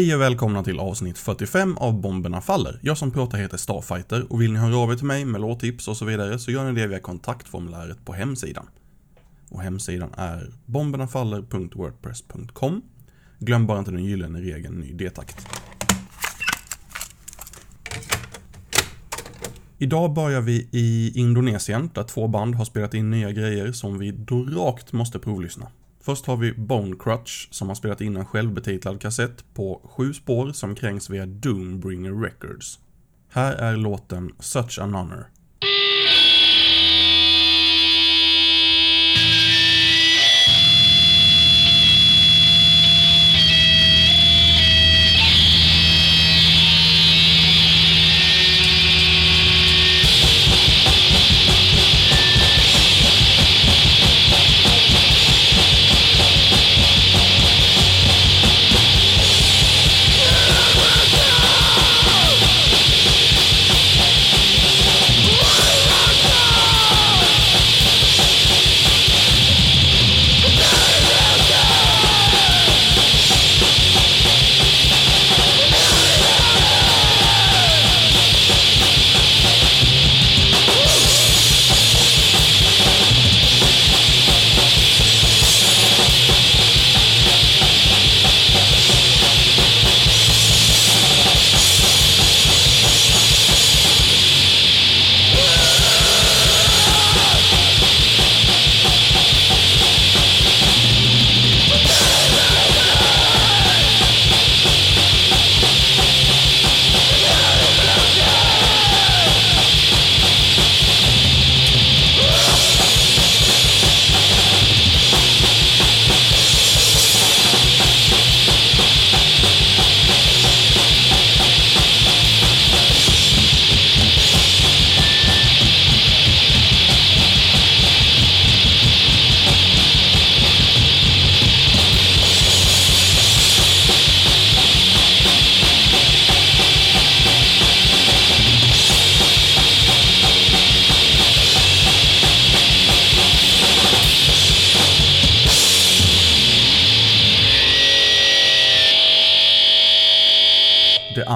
Hej och välkomna till avsnitt 45 av Bomberna Faller. Jag som pratar heter Starfighter och vill ni höra av er till mig med låttips och så vidare så gör ni det via kontaktformuläret på hemsidan. Och hemsidan är bombernafaller.wordpress.com Glöm bara inte den gyllene regeln ny D-takt. Idag börjar vi i Indonesien där två band har spelat in nya grejer som vi då rakt måste provlyssna. Först har vi Bone Crutch som har spelat in en självbetitlad kassett på sju spår som kränks via Doombringer Records. Här är låten Such an Honor.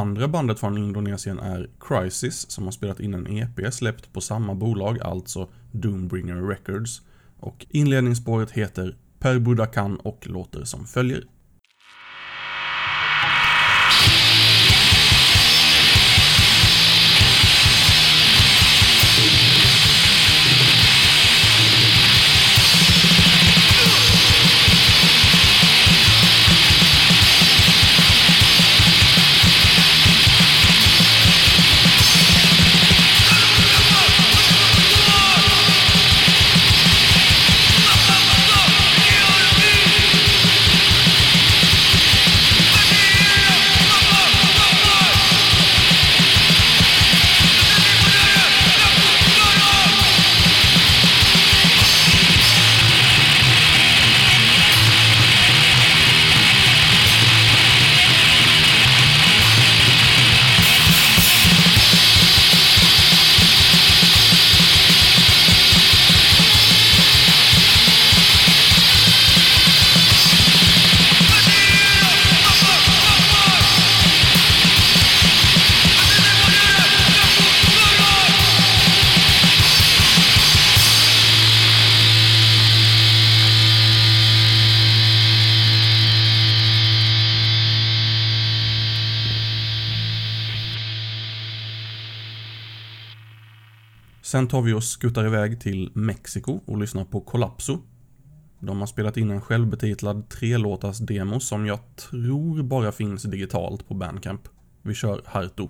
Andra bandet från Indonesien är Crisis som har spelat in en EP släppt på samma bolag, alltså Doombringer Records. Och inledningsspåret heter Per Budakan och låter som följer. Sen tar vi och skuttar iväg till Mexiko och lyssnar på Collapso. De har spelat in en självbetitlad trelåtars demo som jag tror bara finns digitalt på Bandcamp. Vi kör Harto.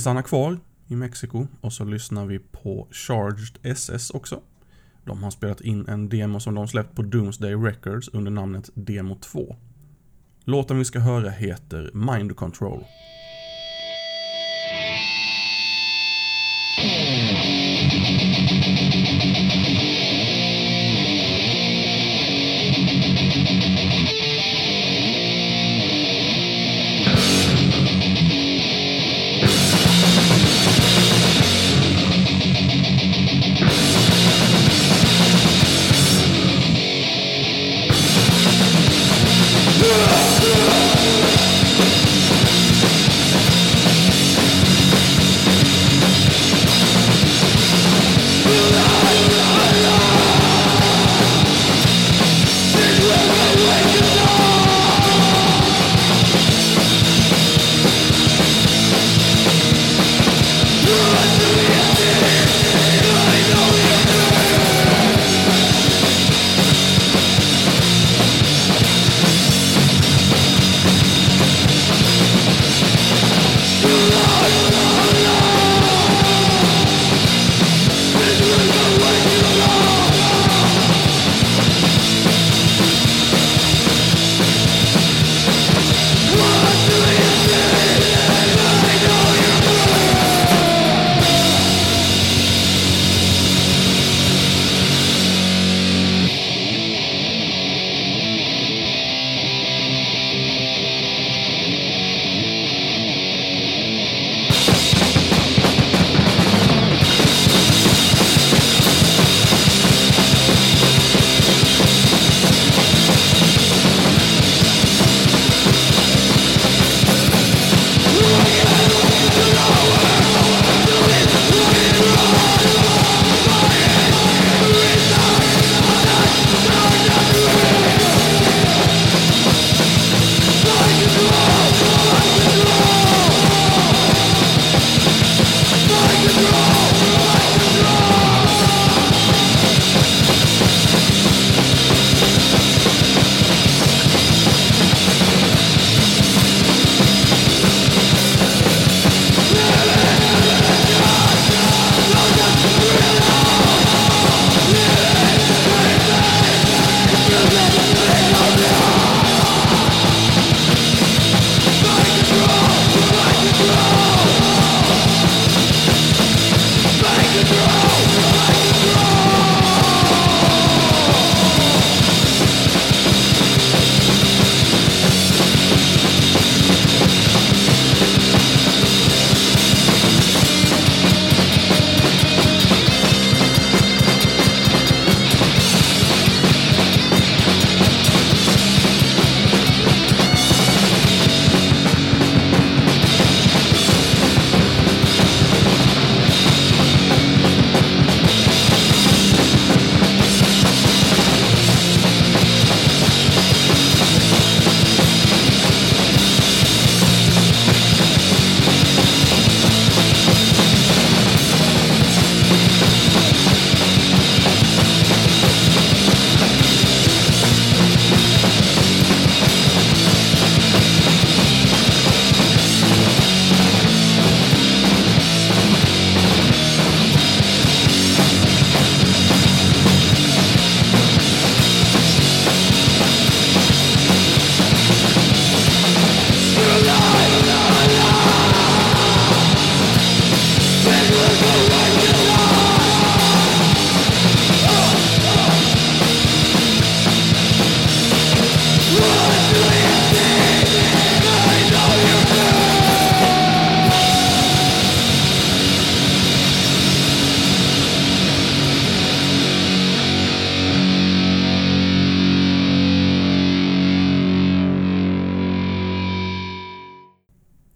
Stannar kvar i Mexiko och så lyssnar vi på Charged SS också. De har spelat in en demo som de släppt på Doomsday Records under namnet Demo 2. Låten vi ska höra heter Mind Control.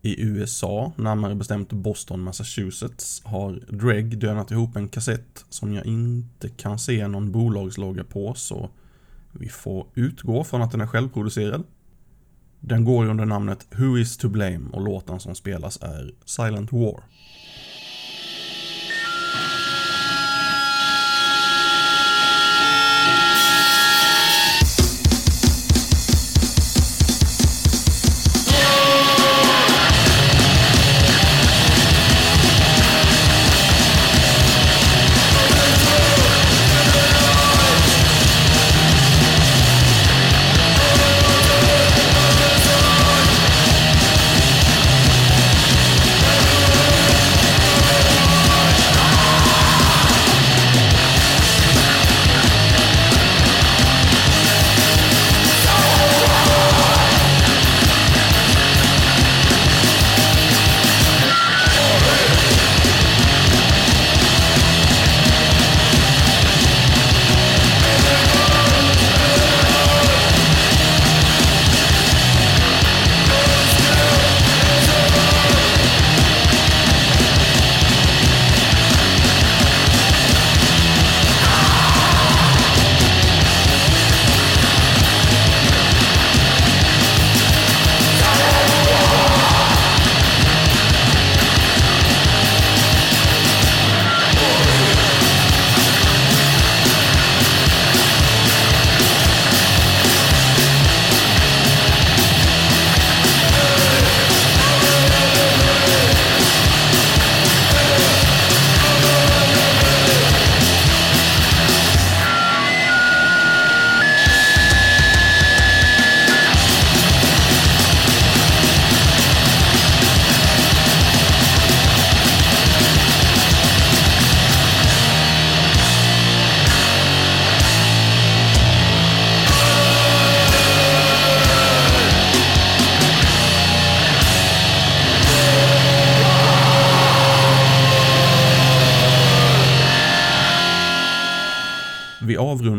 I USA, närmare bestämt Boston, Massachusetts, har Dreg dönat ihop en kassett som jag inte kan se någon bolagslogga på, så vi får utgå från att den är självproducerad. Den går under namnet Who is to blame och låten som spelas är Silent War.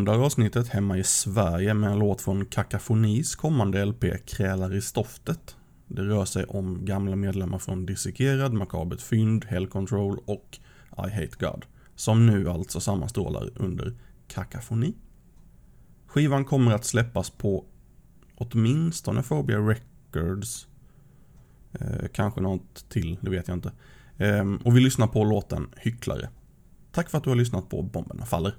Avrundar avsnittet hemma i Sverige med en låt från Kakafonis kommande LP Krälar i stoftet. Det rör sig om gamla medlemmar från Dissekerad, Makabert Fynd, Hell Control och I Hate God. Som nu alltså sammanstrålar under Kakafoni. Skivan kommer att släppas på åtminstone Phobia Records. Eh, kanske något till, det vet jag inte. Eh, och vi lyssnar på låten Hycklare. Tack för att du har lyssnat på Bomberna Faller.